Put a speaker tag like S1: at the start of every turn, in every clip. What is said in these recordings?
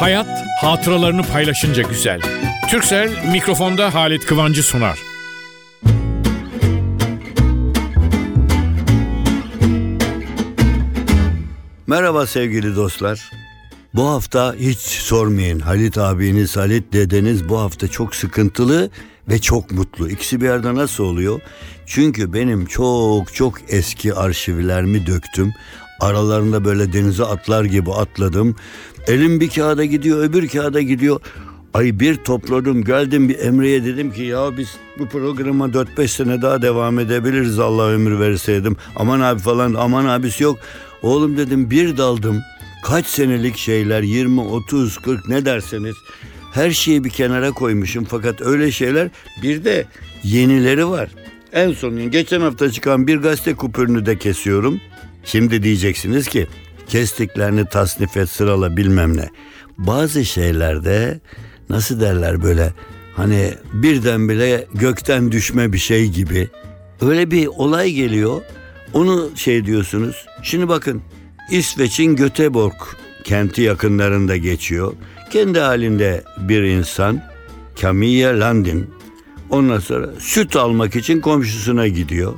S1: Hayat hatıralarını paylaşınca güzel. Türksel mikrofonda Halit Kıvancı sunar.
S2: Merhaba sevgili dostlar. Bu hafta hiç sormayın. Halit abiniz, Halit dedeniz bu hafta çok sıkıntılı ve çok mutlu. İkisi bir arada nasıl oluyor? Çünkü benim çok çok eski arşivlerimi döktüm. Aralarında böyle denize atlar gibi atladım. Elim bir kağıda gidiyor, öbür kağıda gidiyor. Ay bir topladım geldim bir Emre'ye dedim ki ya biz bu programa 4-5 sene daha devam edebiliriz Allah ömür verseydim. Aman abi falan aman abisi yok. Oğlum dedim bir daldım. Kaç senelik şeyler 20, 30, 40 ne derseniz her şeyi bir kenara koymuşum fakat öyle şeyler bir de yenileri var. En son geçen hafta çıkan bir gazete kupürünü de kesiyorum. Şimdi diyeceksiniz ki kestiklerini tasnif et sırala bilmem ne. Bazı şeylerde nasıl derler böyle hani birden bile gökten düşme bir şey gibi. Öyle bir olay geliyor. Onu şey diyorsunuz. Şimdi bakın İsveç'in Göteborg kenti yakınlarında geçiyor. Kendi halinde bir insan Camilla Landin ondan sonra süt almak için komşusuna gidiyor.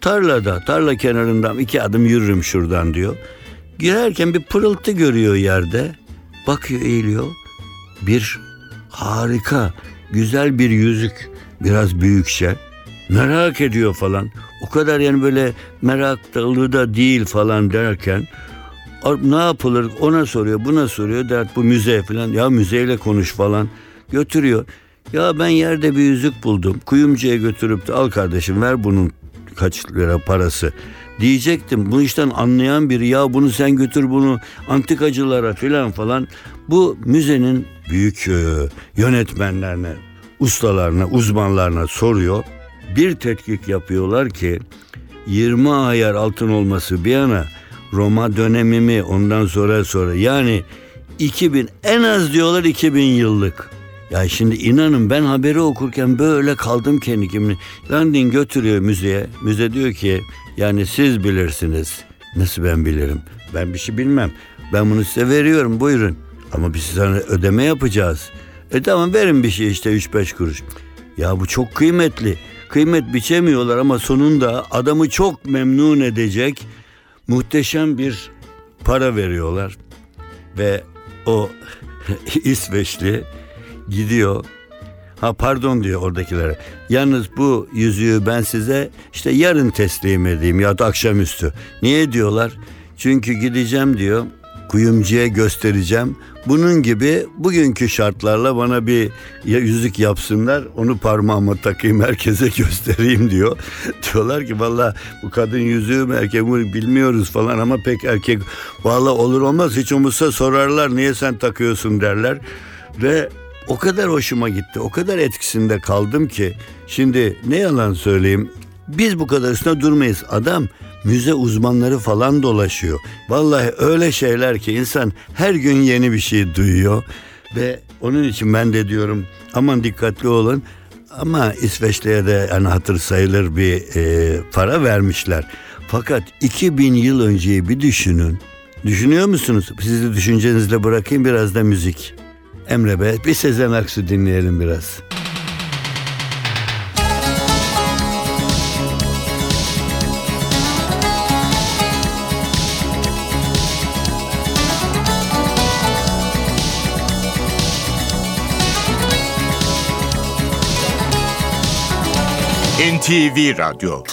S2: Tarlada, tarla kenarından iki adım yürürüm şuradan diyor. Girerken bir pırıltı görüyor yerde. Bakıyor eğiliyor. Bir harika, güzel bir yüzük. Biraz büyükçe. Merak ediyor falan. O kadar yani böyle meraklı da değil falan derken ne yapılır ona soruyor buna soruyor dert bu müze falan ya müzeyle konuş falan götürüyor. Ya ben yerde bir yüzük buldum kuyumcuya götürüp de al kardeşim ver bunun kaç lira parası diyecektim. Bu işten anlayan biri ya bunu sen götür bunu antikacılara filan falan. Bu müzenin büyük e, yönetmenlerine, ustalarına, uzmanlarına soruyor. Bir tetkik yapıyorlar ki 20 ayar altın olması bir yana Roma dönemi mi ondan sonra sonra yani 2000 en az diyorlar 2000 yıllık. Ya şimdi inanın ben haberi okurken böyle kaldım kendi kimini. Landin götürüyor müzeye. Müze diyor ki yani siz bilirsiniz. Nasıl ben bilirim? Ben bir şey bilmem. Ben bunu size veriyorum buyurun. Ama biz sana ödeme yapacağız. E tamam verin bir şey işte 3-5 kuruş. Ya bu çok kıymetli. Kıymet biçemiyorlar ama sonunda adamı çok memnun edecek muhteşem bir para veriyorlar. Ve o İsveçli gidiyor. Ha pardon diyor oradakilere. Yalnız bu yüzüğü ben size işte yarın teslim edeyim ya da akşamüstü. Niye diyorlar? Çünkü gideceğim diyor. Kuyumcuya göstereceğim. Bunun gibi bugünkü şartlarla bana bir yüzük yapsınlar. Onu parmağıma takayım herkese göstereyim diyor. Diyorlar ki valla bu kadın yüzüğü mü erkek mi bilmiyoruz falan ama pek erkek valla olur olmaz hiç olmazsa sorarlar niye sen takıyorsun derler. Ve o kadar hoşuma gitti. O kadar etkisinde kaldım ki şimdi ne yalan söyleyeyim biz bu kadar üstüne durmayız. Adam müze uzmanları falan dolaşıyor. Vallahi öyle şeyler ki insan her gün yeni bir şey duyuyor. Ve onun için ben de diyorum aman dikkatli olun. Ama İsveç'te de yani hatır sayılır bir e, para vermişler. Fakat 2000 yıl önceyi bir düşünün. Düşünüyor musunuz? Sizi düşüncenizle bırakayım biraz da müzik. Emre Bey bir Sezen Aksu dinleyelim biraz.
S3: NTV Radyo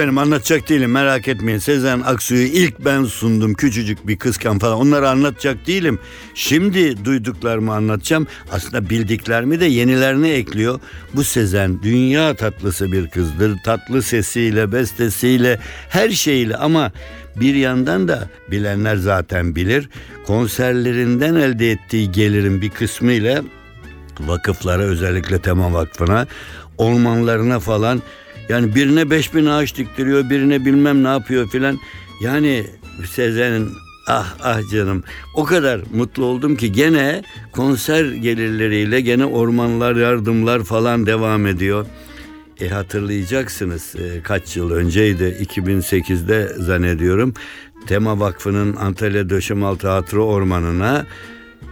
S2: Efendim anlatacak değilim merak etmeyin. Sezen Aksu'yu ilk ben sundum küçücük bir kızken falan. Onları anlatacak değilim. Şimdi duyduklarımı anlatacağım. Aslında bildiklerimi de yenilerini ekliyor. Bu Sezen dünya tatlısı bir kızdır. Tatlı sesiyle, bestesiyle, her şeyiyle ama bir yandan da bilenler zaten bilir. Konserlerinden elde ettiği gelirin bir kısmı ile vakıflara özellikle Tema Vakfı'na ormanlarına falan yani birine beş bin ağaç diktiriyor birine bilmem ne yapıyor filan. Yani Sezen'in ah ah canım o kadar mutlu oldum ki gene konser gelirleriyle gene ormanlar yardımlar falan devam ediyor. E hatırlayacaksınız e, kaç yıl önceydi? 2008'de zannediyorum. Tema Vakfı'nın Antalya Döşemaltı Hatırı Ormanı'na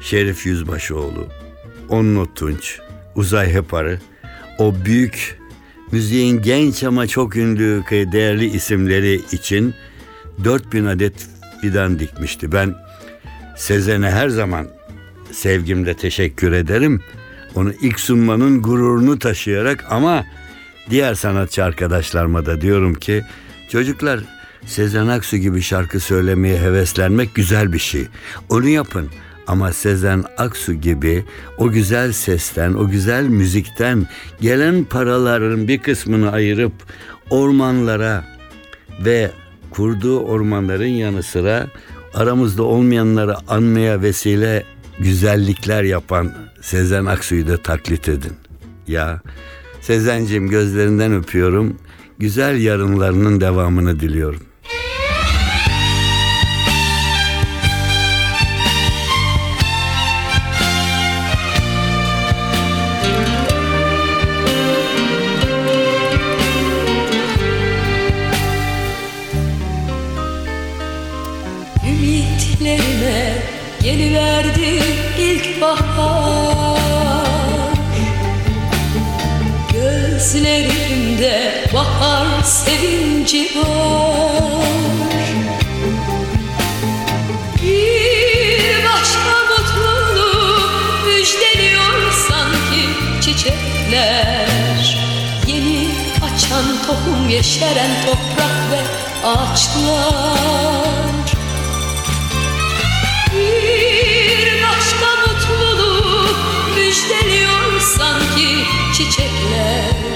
S2: Şerif Yüzbaşıoğlu, Onno Tunç, Uzay Heparı o büyük müziğin genç ama çok ünlü değerli isimleri için 4000 adet fidan dikmişti. Ben Sezen'e her zaman sevgimle teşekkür ederim. Onu ilk sunmanın gururunu taşıyarak ama diğer sanatçı arkadaşlarıma da diyorum ki çocuklar Sezen Aksu gibi şarkı söylemeye heveslenmek güzel bir şey. Onu yapın. Ama Sezen Aksu gibi o güzel sesten, o güzel müzikten gelen paraların bir kısmını ayırıp ormanlara ve kurduğu ormanların yanı sıra aramızda olmayanları anmaya vesile güzellikler yapan Sezen Aksu'yu da taklit edin. Ya Sezen'cim gözlerinden öpüyorum. Güzel yarınlarının devamını diliyorum.
S3: Bir başka mutluluk müjdeliyor sanki çiçekler. Yeni açan tohum yeşeren toprak ve ağaçlar. Bir başka mutluluk müjdeliyor sanki çiçekler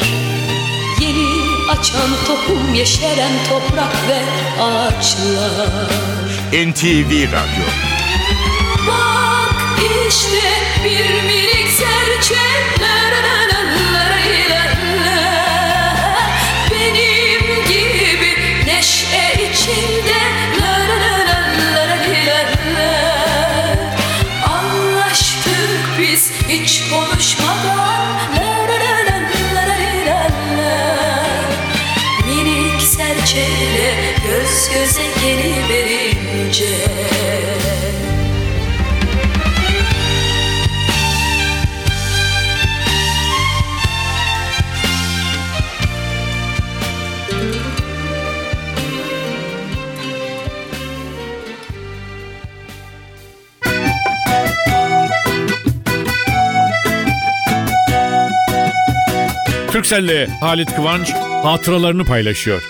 S3: açan tohum yeşeren toprak ve ağaçlar.
S4: NTV Radyo.
S3: Bak işte
S1: Türkcell'le Halit Kıvanç hatıralarını paylaşıyor.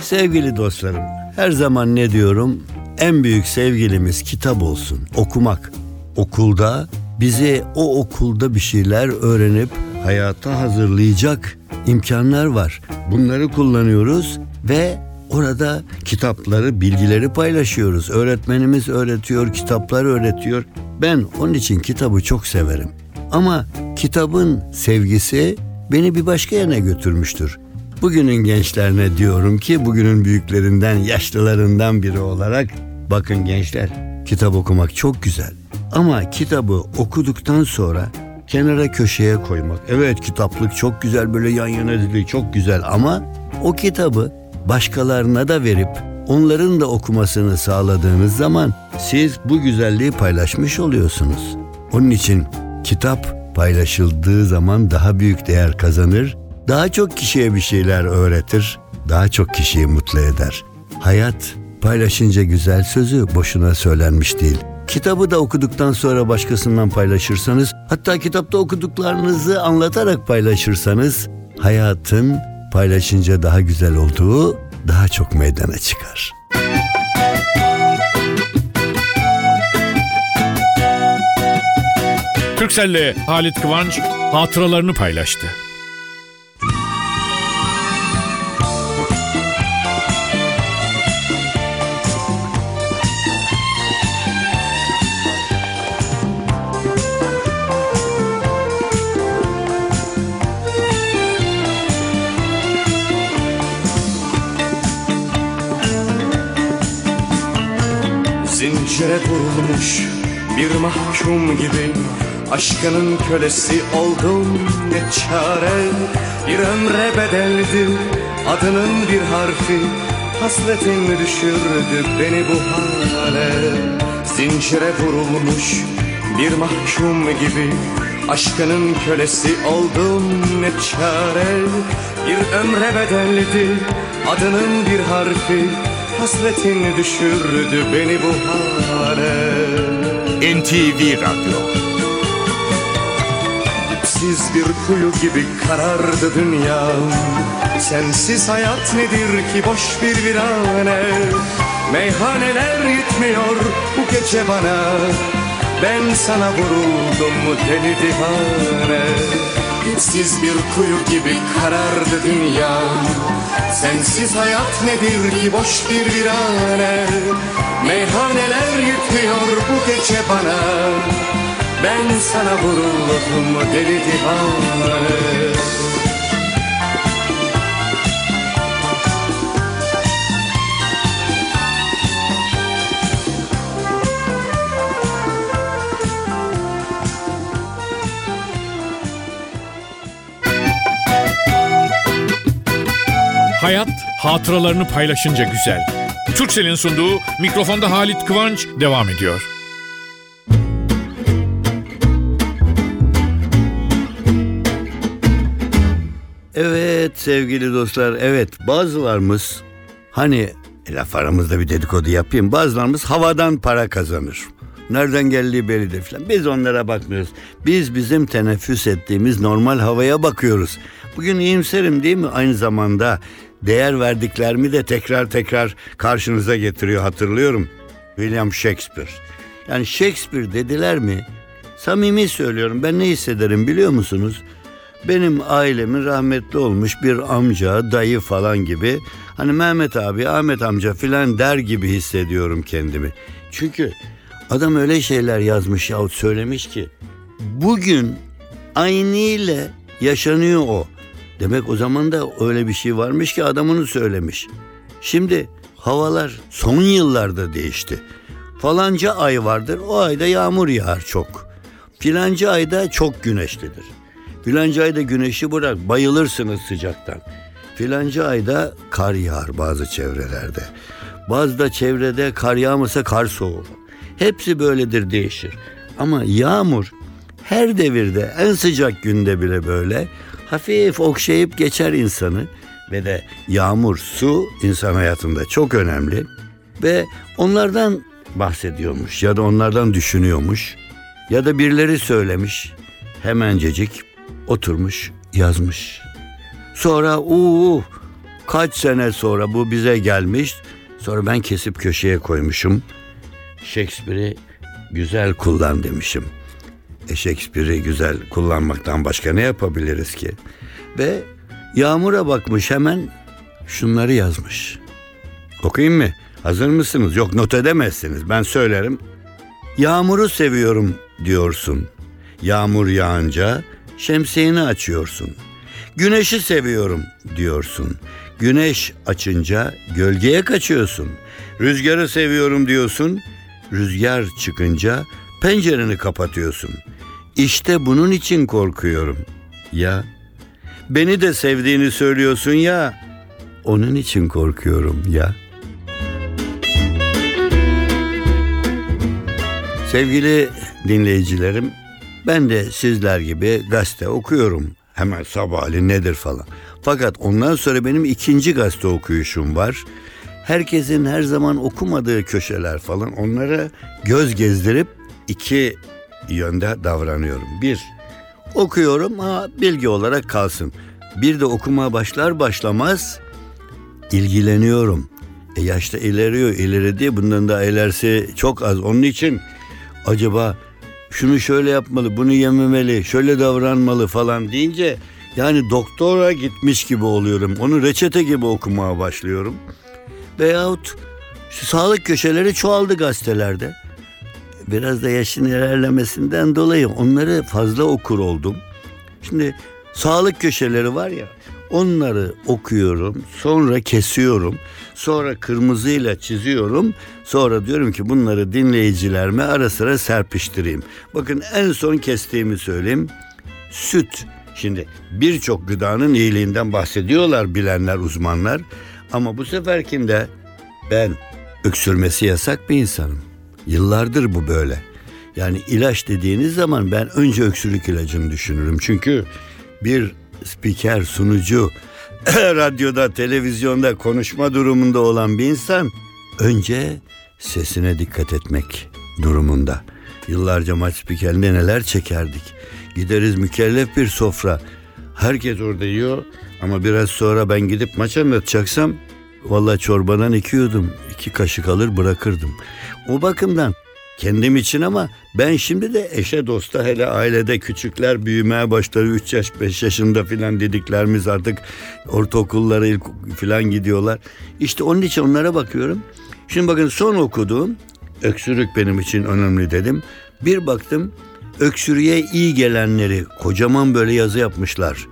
S2: Sevgili dostlarım, her zaman ne diyorum? En büyük sevgilimiz kitap olsun, okumak. Okulda bize o okulda bir şeyler öğrenip hayata hazırlayacak imkanlar var. Bunları kullanıyoruz ve orada kitapları, bilgileri paylaşıyoruz. Öğretmenimiz öğretiyor, kitaplar öğretiyor. Ben onun için kitabı çok severim. Ama kitabın sevgisi beni bir başka yana götürmüştür. Bugünün gençlerine diyorum ki bugünün büyüklerinden, yaşlılarından biri olarak bakın gençler kitap okumak çok güzel. Ama kitabı okuduktan sonra kenara köşeye koymak. Evet kitaplık çok güzel böyle yan yana dizili çok güzel ama o kitabı başkalarına da verip onların da okumasını sağladığınız zaman siz bu güzelliği paylaşmış oluyorsunuz. Onun için kitap paylaşıldığı zaman daha büyük değer kazanır, daha çok kişiye bir şeyler öğretir, daha çok kişiyi mutlu eder. Hayat paylaşınca güzel sözü boşuna söylenmiş değil. Kitabı da okuduktan sonra başkasından paylaşırsanız, hatta kitapta okuduklarınızı anlatarak paylaşırsanız hayatın paylaşınca daha güzel olduğu daha çok meydana çıkar.
S1: Türkcell'le Halit Kıvanç hatıralarını paylaştı.
S4: Zincire vurulmuş bir mahkum gibi Aşkının kölesi oldum ne çare? Bir ömre bedeldi adının bir harfi. Hasretin düşürdü beni bu hale. Zincire vurulmuş bir mahkum gibi. Aşkının kölesi oldum ne çare? Bir ömre bedeldi adının bir harfi. Hasretin düşürdü beni bu hale.
S5: NTV Radyo
S4: Siz bir kuyu gibi karardı dünyam Sensiz hayat nedir ki boş bir virane? Meyhaneler yetmiyor bu gece bana. Ben sana vuruldum deli divane? Siz bir kuyu gibi karardı dünyam Sensiz hayat nedir ki boş bir virane? Meyhaneler yetmiyor bu gece bana ben sana vuruldum deli divane
S1: Hayat hatıralarını paylaşınca güzel. Türkcell'in sunduğu mikrofonda Halit Kıvanç devam ediyor.
S2: Sevgili dostlar evet bazılarımız hani laf aramızda bir dedikodu yapayım bazılarımız havadan para kazanır. Nereden geldiği bellidir falan. Biz onlara bakmıyoruz. Biz bizim teneffüs ettiğimiz normal havaya bakıyoruz. Bugün iyimserim değil mi? Aynı zamanda değer verdiklerimi de tekrar tekrar karşınıza getiriyor hatırlıyorum. William Shakespeare. Yani Shakespeare dediler mi? Samimi söylüyorum ben ne hissederim biliyor musunuz? Benim ailemin rahmetli olmuş bir amca, dayı falan gibi hani Mehmet abi, Ahmet amca filan der gibi hissediyorum kendimi. Çünkü adam öyle şeyler yazmış yahut söylemiş ki bugün aynıyla yaşanıyor o. Demek o zaman da öyle bir şey varmış ki adam onu söylemiş. Şimdi havalar son yıllarda değişti. Falanca ay vardır o ayda yağmur yağar çok. Filanca ayda çok güneşlidir. Filanca ayda güneşi bırak bayılırsınız sıcaktan. Filanca ayda kar yağar bazı çevrelerde. Bazı da çevrede kar yağmasa kar soğur. Hepsi böyledir değişir. Ama yağmur her devirde en sıcak günde bile böyle hafif okşayıp geçer insanı ve de yağmur, su insan hayatında çok önemli ve onlardan bahsediyormuş ya da onlardan düşünüyormuş ya da birileri söylemiş hemencecik oturmuş yazmış. Sonra uuu kaç sene sonra bu bize gelmiş. Sonra ben kesip köşeye koymuşum. Shakespeare'i güzel kullan demişim. E Shakespeare'i güzel kullanmaktan başka ne yapabiliriz ki? Ve Yağmur'a bakmış hemen şunları yazmış. Okuyayım mı? Hazır mısınız? Yok not edemezsiniz. Ben söylerim. Yağmuru seviyorum diyorsun. Yağmur yağınca şemsiyeni açıyorsun. Güneşi seviyorum diyorsun. Güneş açınca gölgeye kaçıyorsun. Rüzgarı seviyorum diyorsun. Rüzgar çıkınca pencereni kapatıyorsun. İşte bunun için korkuyorum. Ya beni de sevdiğini söylüyorsun ya. Onun için korkuyorum ya. Sevgili dinleyicilerim, ben de sizler gibi gazete okuyorum. Hemen sabahleyin nedir falan. Fakat ondan sonra benim ikinci gazete okuyuşum var. Herkesin her zaman okumadığı köşeler falan onlara göz gezdirip iki yönde davranıyorum. Bir, okuyorum ama bilgi olarak kalsın. Bir de okuma başlar başlamaz ilgileniyorum. E yaşta ileriyor ileride bundan da ilerisi çok az. Onun için acaba şunu şöyle yapmalı, bunu yememeli, şöyle davranmalı falan deyince yani doktora gitmiş gibi oluyorum. Onu reçete gibi okumaya başlıyorum. Veyahut şu sağlık köşeleri çoğaldı gazetelerde. Biraz da yaşın ilerlemesinden dolayı onları fazla okur oldum. Şimdi sağlık köşeleri var ya onları okuyorum sonra kesiyorum sonra kırmızıyla çiziyorum sonra diyorum ki bunları dinleyicilerime ara sıra serpiştireyim. Bakın en son kestiğimi söyleyeyim süt Şimdi birçok gıdanın iyiliğinden bahsediyorlar bilenler, uzmanlar. Ama bu seferkinde ben öksürmesi yasak bir insanım. Yıllardır bu böyle. Yani ilaç dediğiniz zaman ben önce öksürük ilacını düşünürüm. Çünkü bir spiker, sunucu, radyoda, televizyonda konuşma durumunda olan bir insan önce sesine dikkat etmek durumunda. Yıllarca maç spikerinde neler çekerdik. Gideriz mükellef bir sofra. Herkes orada yiyor ama biraz sonra ben gidip maç anlatacaksam Valla çorbadan iki yudum, iki kaşık alır bırakırdım. O bakımdan kendim için ama ben şimdi de eşe dosta hele ailede küçükler büyümeye başladı. 3 yaş 5 yaşında filan dediklerimiz artık ortaokullara ilk filan gidiyorlar. İşte onun için onlara bakıyorum. Şimdi bakın son okuduğum öksürük benim için önemli dedim. Bir baktım öksürüğe iyi gelenleri kocaman böyle yazı yapmışlar.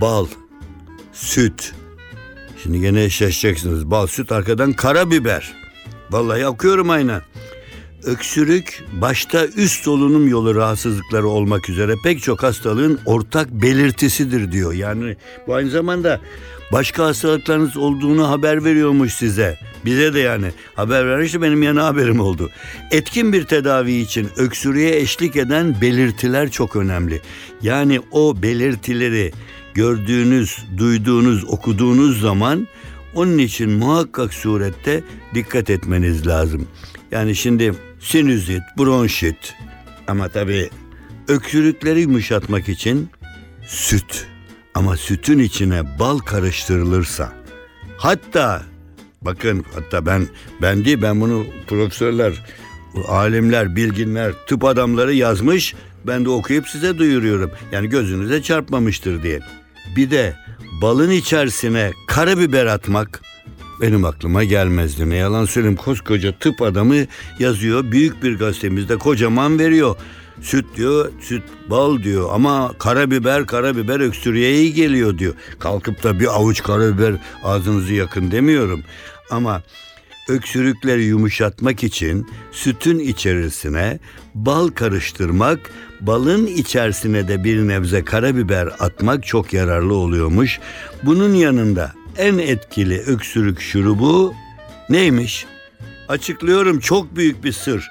S2: Bal, süt, Şimdi gene şaşacaksınız. Bal, süt arkadan karabiber. Vallahi okuyorum aynen. Öksürük başta üst solunum yolu rahatsızlıkları olmak üzere pek çok hastalığın ortak belirtisidir diyor. Yani bu aynı zamanda başka hastalıklarınız olduğunu haber veriyormuş size. Bize de yani haber vermişti benim yana haberim oldu. Etkin bir tedavi için öksürüğe eşlik eden belirtiler çok önemli. Yani o belirtileri gördüğünüz, duyduğunuz, okuduğunuz zaman onun için muhakkak surette dikkat etmeniz lazım. Yani şimdi sinüzit, bronşit ama tabii öksürükleri yumuşatmak için süt ama sütün içine bal karıştırılırsa hatta bakın hatta ben ben değil ben bunu profesörler alimler, bilginler, tıp adamları yazmış. Ben de okuyup size duyuruyorum. Yani gözünüze çarpmamıştır diye. Bir de balın içerisine karabiber atmak benim aklıma gelmezdi. Ne yalan söyleyeyim koskoca tıp adamı yazıyor. Büyük bir gazetemizde kocaman veriyor. Süt diyor, süt bal diyor ama karabiber karabiber öksürüğe iyi geliyor diyor. Kalkıp da bir avuç karabiber ağzınızı yakın demiyorum. Ama öksürükleri yumuşatmak için sütün içerisine bal karıştırmak, balın içerisine de bir nebze karabiber atmak çok yararlı oluyormuş. Bunun yanında en etkili öksürük şurubu neymiş? Açıklıyorum çok büyük bir sır.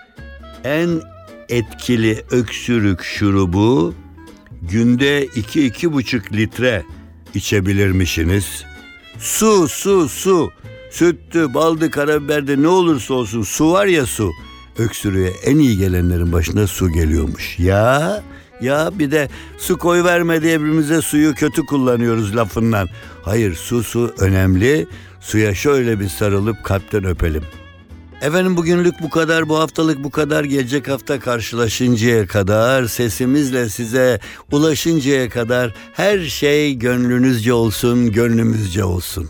S2: En etkili öksürük şurubu günde 2-2,5 litre içebilirmişsiniz. Su, su, su. Süttü, baldı, karabiberdi ne olursa olsun su var ya su. Öksürüğe en iyi gelenlerin başına su geliyormuş. Ya ya bir de su koy verme birbirimize suyu kötü kullanıyoruz lafından. Hayır su su önemli. Suya şöyle bir sarılıp kalpten öpelim. Efendim bugünlük bu kadar, bu haftalık bu kadar. Gelecek hafta karşılaşıncaya kadar, sesimizle size ulaşıncaya kadar her şey gönlünüzce olsun, gönlümüzce olsun.